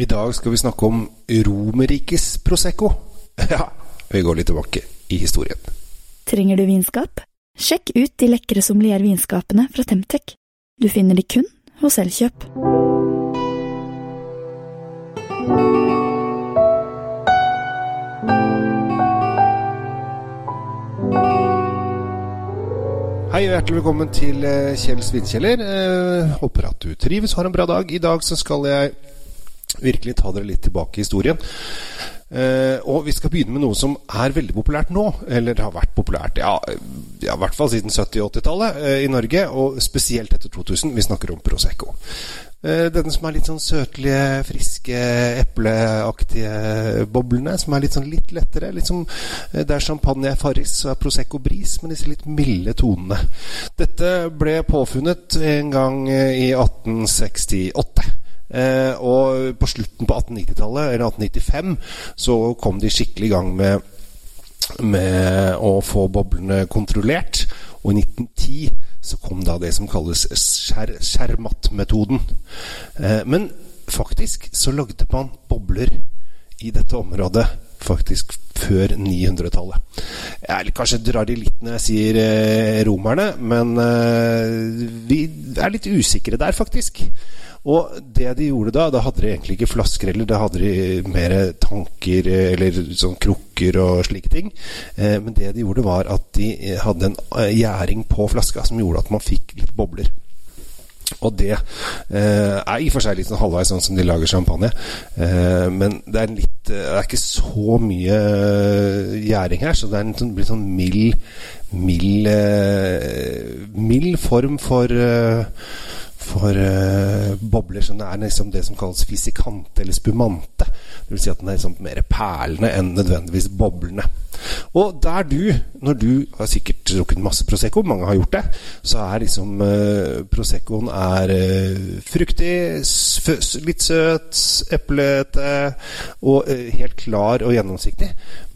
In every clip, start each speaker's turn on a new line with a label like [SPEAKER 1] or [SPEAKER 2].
[SPEAKER 1] I dag skal vi snakke om Romerrikes Prosecco. Ja, vi går litt tilbake i historien.
[SPEAKER 2] Trenger du vinskap? Sjekk ut de lekre sommeliervinskapene fra Temtec. Du finner de kun hos Elkjøp.
[SPEAKER 1] Hei og hjertelig velkommen til Kjell Kjells vinkjeller. Eh, håper at du trives og har en bra dag. I dag så skal jeg virkelig ta dere litt tilbake i historien. Uh, og vi skal begynne med noe som er veldig populært nå. Eller har vært populært ja, ja, i hvert fall siden 70- og 80-tallet uh, i Norge. Og spesielt etter 2000. Vi snakker om Prosecco. Uh, denne som er litt sånn søtlige, friske, epleaktige boblene. Som er litt sånn litt lettere. Litt som der champagne er farris, så er Prosecco Bris, med disse litt milde tonene. Dette ble påfunnet en gang eh, i 1868. Eh, og på slutten på 1890-tallet, eller 1895, så kom de skikkelig i gang med, med å få boblene kontrollert. Og i 1910 så kom da det som kalles skjer, Skjermat-metoden. Eh, men faktisk så lagde man bobler i dette området faktisk før 900-tallet. Jeg kanskje drar de litt når jeg sier eh, romerne, men eh, vi er litt usikre der, faktisk. Og det de gjorde da, da hadde de egentlig ikke flasker heller, da hadde de mer tanker eller sånn krukker og slike ting. Eh, men det de gjorde, var at de hadde en eh, gjæring på flaska som gjorde at man fikk litt bobler. Og det eh, er i og for seg litt sånn halvveis sånn som de lager champagne. Eh, men det er, litt, det er ikke så mye gjæring her, så det er en sånn, sånn mild mild, eh, mild form for for uh, bobler som er liksom det som kalles fisikante eller spumante. Vil si at den er liksom mer perlende enn nødvendigvis boblende. Og der du, når du har sikkert drukket masse Prosecco, mange har gjort det, så er liksom eh, Proseccoen er eh, fruktig, litt søt, eplete og eh, helt klar og gjennomsiktig.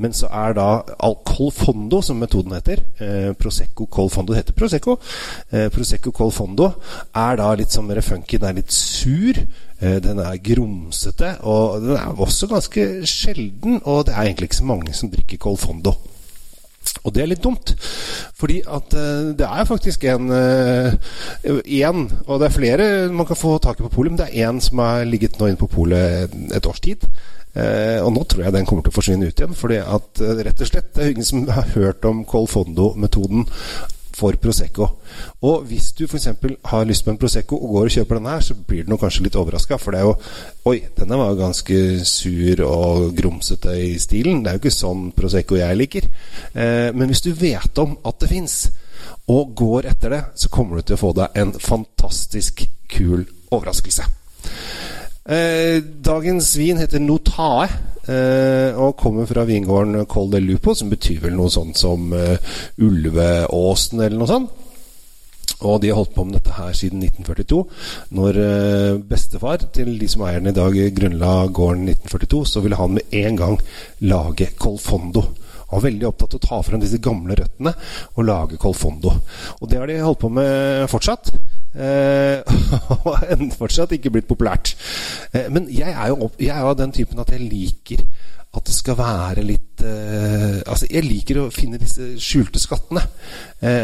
[SPEAKER 1] Men så er da alcohol fondo, som metoden heter, Prosecco colfondo det heter Prosecco. Prosecco colfondo er da litt sånn mer funky, den er litt sur. Den er grumsete, og den er også ganske sjelden. Og det er egentlig ikke så mange som drikker Col Fondo. Og det er litt dumt, fordi at uh, det er faktisk en Én, uh, og det er flere man kan få tak i på polet, men det er én som har ligget nå inne på polet et års tid. Uh, og nå tror jeg den kommer til å forsvinne ut igjen. Fordi at rett og slett det er ingen som har hørt om Col Fondo-metoden for Prosecco. Og hvis du f.eks. har lyst på en Prosecco og går og kjøper den her, så blir du kanskje litt overraska, for det er jo Oi, denne var jo ganske sur og grumsete i stilen. Det er jo ikke sånn Prosecco jeg liker. Eh, men hvis du vet om at det fins, og går etter det, så kommer du til å få deg en fantastisk kul overraskelse. Eh, dagens vin heter Notae. Uh, og kommer fra vingården Col de Lupo, som betyr vel noe sånt som uh, Ulveåsen, eller noe sånt. Og de har holdt på med dette her siden 1942. Når uh, bestefar til de som eier den i dag, grunnla gården 1942, så ville han med en gang lage Colfondo. Han var veldig opptatt av å ta frem disse gamle røttene og lage Colfondo. Og det har de holdt på med fortsatt. og uh, fortsatt ikke blitt populært. Uh, men jeg er jo jeg er av den typen at jeg liker at det skal være litt eh, Altså, jeg liker å finne disse skjulte skattene.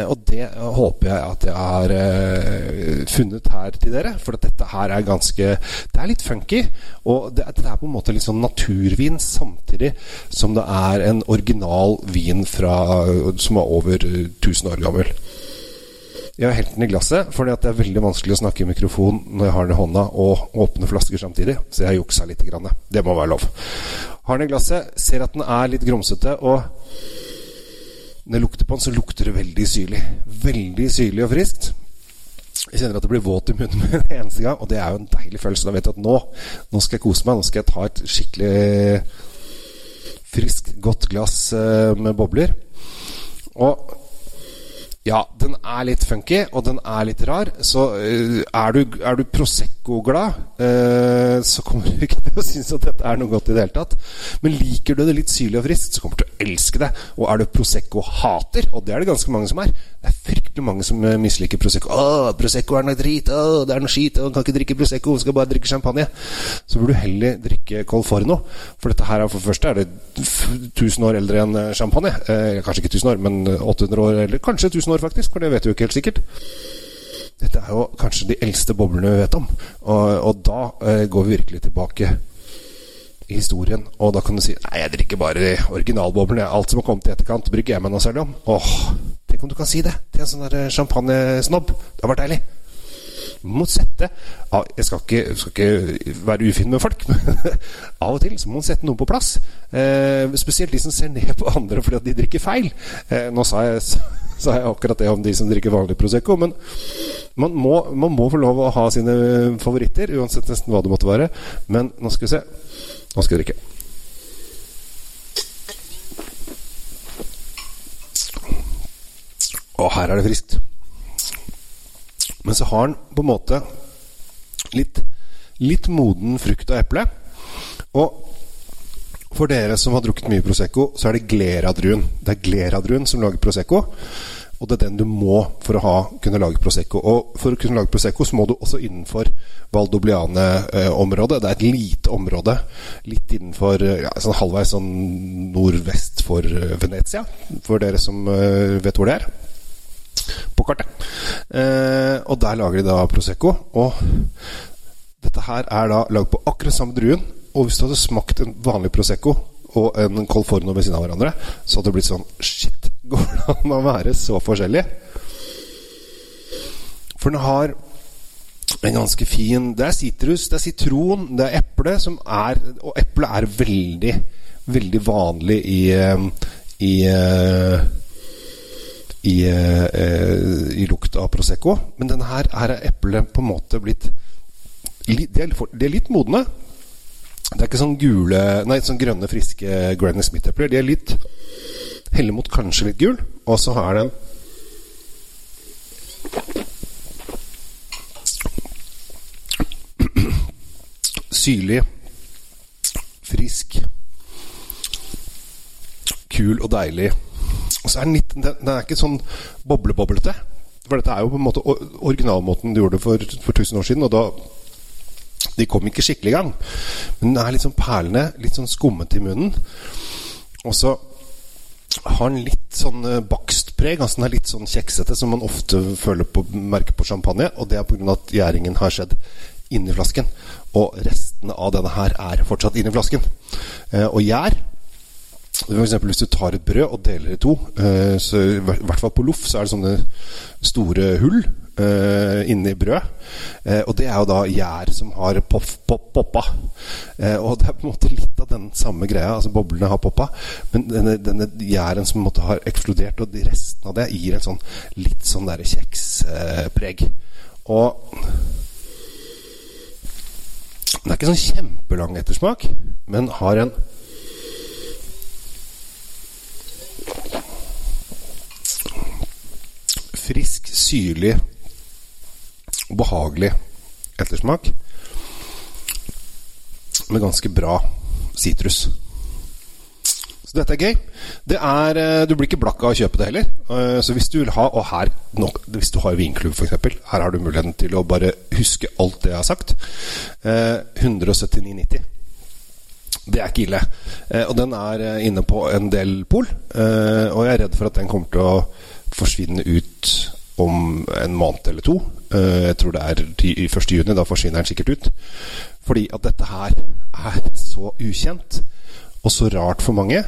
[SPEAKER 1] og det håper jeg at jeg har funnet her til dere. For at dette her er ganske Det er litt funky. Og det, det, er på en måte litt sånn naturvin samtidig som det er en original vin fra, som er over 1000 år gammel. Jeg har helt den i glasset, for det er veldig vanskelig å snakke i mikrofon når jeg har den i hånda og åpne flasker samtidig. Så jeg har juksa litt. Grann. Det må være lov. Har den i glasset, ser at den er litt grumsete, og når jeg lukter på den, så lukter det veldig syrlig. Veldig syrlig og friskt. Jeg kjenner at det blir våt i munnen med en eneste gang, og det er jo en deilig følelse. Da vet jeg at nå, nå skal jeg kose meg. Nå skal jeg ta et skikkelig friskt, godt glass med bobler. Og Ja, den er litt funky, og den er litt rar. Så uh, er du, er du Prosecco-glad, uh, så kommer du ikke til å synes at dette er noe godt i det hele tatt. Men liker du det litt syrlig og friskt, så kommer du til å elske det. Og er du Prosecco-hater, og det er det ganske mange som er Det er fryktelig mange som uh, misliker Prosecco. 'Å, Prosecco er noe drit. Å, det er noe skit. Å, kan ikke drikke Prosecco. Skal bare drikke champagne.' Så burde du heller drikke Colforno. For dette her er for det første er det 1000 år eldre enn champagne. kanskje ikke 1000 år, men 800 år eller kanskje 1000 år, faktisk, for det vet vi jo ikke helt sikkert. Dette er jo kanskje de eldste boblene vi vet om. Og, og da eh, går vi virkelig tilbake i historien. Og da kan du si Nei, jeg drikker bare originalboblene. Alt som har kommet i etterkant, brygger jeg meg noe særlig om. Åh, tenk om du kan si det til en sånn der champagnesnobb. Det har vært deilig. Må sette Jeg skal ikke, skal ikke være ufin med folk, men av og til så må man sette noe på plass. Eh, spesielt de som ser ned på andre fordi at de drikker feil. Eh, nå sa jeg sa jeg akkurat det om de som drikker vanlig Prosecco. Men man må, man må, få lov å ha sine favoritter, uansett nesten hva det måtte være. Men nå skal vi se. Nå skal jeg drikke. Og her er det friskt. Men så har den på en måte litt, litt moden frukt og eple. Og for dere som har drukket mye Prosecco, så er det Glera-druen. Det er Glera-druen som lager Prosecco. Og det er den du må for å ha, kunne lage Prosecco. Og for å kunne lage Prosecco så må du også innenfor Valdobliane-området. Det er et lite område litt innenfor ja, sånn halvveis sånn nordvest for eh, Venezia. For dere som uh, vet hvor det er. På kartet. Eh, og der lager de da Prosecco. Og dette her er da lagd på akkurat samme druen og hvis du hadde smakt en vanlig Prosecco og en Colforno ved siden av hverandre, så hadde det blitt sånn Shit, går det an å være så forskjellig? For den har en ganske fin Det er sitrus, det er sitron, det er eple som er Og eple er veldig, veldig vanlig i i, i, i lukt av Prosecco. Men denne her, her er eplet på en måte blitt De er, de er litt modne. Det er ikke sånn gule Nei, sånn grønne, friske Granny Smith-epler. De er litt Heller mot kanskje litt gul. Og så har den Syrlig, frisk, kul og deilig. Og så er den litt Den er ikke sånn bobleboblete. For dette er jo på en måte originalmåten du gjorde det for, for 1000 år siden. Og da de kom ikke skikkelig i gang. Men den er litt sånn perlende, litt sånn skummete i munnen. Og så har den litt sånn eh, bakstpreg. Altså den er litt sånn kjeksete, som man ofte føler på, merker på champagne. Og det er pga. at gjæringen har skjedd inni flasken. Og restene av denne her er fortsatt inni flasken. Eh, og gjær for eksempel hvis du tar et brød og deler det i to, eh, så i hvert fall på loff, så er det sånne store hull uh, inni brød. Uh, og det er jo da gjær som har pop, pop, poppa. Og det er på en måte litt av den samme greia. Altså boblene har poppa, men denne, denne gjæren som måte, har eksplodert, og resten av det gir en sånn litt sånn derre kjekspreg. og den er ikke sånn kjempelang ettersmak, men har en frisk, syrlig behagelig ettersmak. Med ganske bra sitrus. Så dette er gøy. Det er, eh, du blir ikke blakk av å kjøpe det heller. Eh, så hvis du vil ha, og her hvis du har vinklubb f.eks., her har du muligheten til å bare huske alt det jeg har sagt. 179,90. Eh, det er ikke ille. Og den er inne på en del pol. Og jeg er redd for at den kommer til å forsvinne ut om en måned eller to. Eh, jeg tror det er 1. juni. Da forsvinner den sikkert ut. Fordi at dette her er så ukjent og så rart for mange.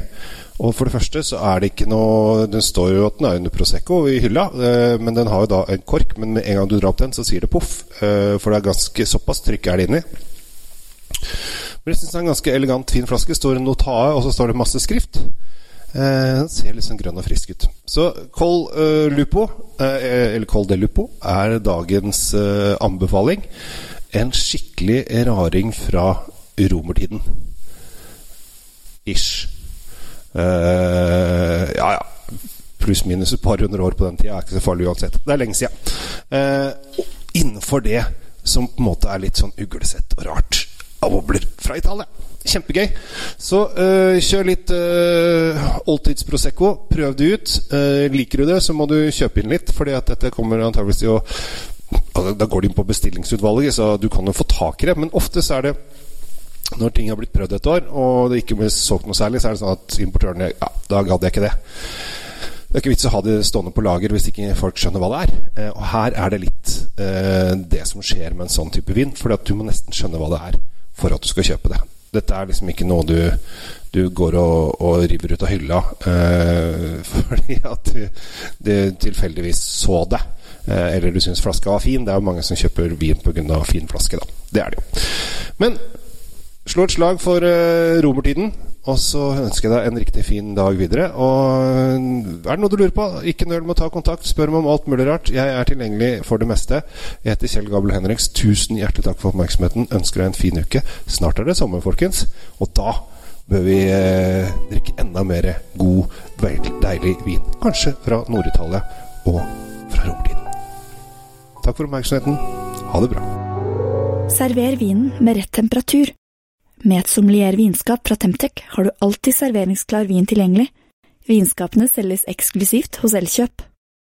[SPEAKER 1] Og for det første så er det ikke noe Den står jo at den er under Prosecco i hylla, eh, men den har jo da en kork. Men med en gang du drar opp den, så sier det poff. Eh, for det er ganske såpass trykk er det inni. Men jeg syns det er en ganske elegant, fin flaske. Står en notae, og så står det masse skrift. Eh, ser sånn grønn og frisk ut. Så Col eh, Lupo, eh, eller Col de Lupo, er dagens uh, anbefaling. En skikkelig raring fra romertiden. Ish. ja, ja. pluss-minus et par hundre år på den tida. er ikke så farlig uansett. Det er lenge siden. Eh, innenfor det som på en måte er litt sånn uglesett og rart av bobler fra Italia. Kjempegøy. Så uh, kjør litt uh, oldtids Prosecco. Prøv det ut. Uh, liker du det, så må du kjøpe inn litt, fordi at dette kommer antageligvis til å altså, Da går det inn på bestillingsutvalget, så du kan jo få tak i det. Men ofte så er det når ting har blitt prøvd et år, og det ikke blir solgt noe særlig, så er det sånn at importørene Ja, da gadd jeg ikke det. Det er ikke vits å ha det stående på lager hvis ikke folk skjønner hva det er. Eh, og her er det litt eh, det som skjer med en sånn type vin. For du må nesten skjønne hva det er for at du skal kjøpe det. Dette er liksom ikke noe du, du går og, og, river ut av hylla eh, fordi at du, du, tilfeldigvis så det. Eh, eller du syns flaska var fin. Det er jo mange som kjøper vin pga. fin flaske, da. Det er det jo. Men slå et slag for eh, romertiden. Og så ønsker jeg deg en riktig fin dag videre. Og er det noe du lurer på, ikke nøl med å ta kontakt. Spør meg om alt mulig rart. Jeg er tilgjengelig for det meste. Jeg heter Kjell Gabel Henriks. Tusen hjertelig takk for oppmerksomheten. Ønsker deg en fin uke. Snart er det sommer, folkens. Og da bør vi eh, drikke enda mer god, deilig vin. Kanskje fra Nord-Italia og fra romtiden. Takk for oppmerksomheten. Ha det bra.
[SPEAKER 2] Server vinen med rett temperatur. Med et sommelier vinskap fra Temtec har du alltid serveringsklar vin tilgjengelig. Vinskapene selges eksklusivt hos Elkjøp.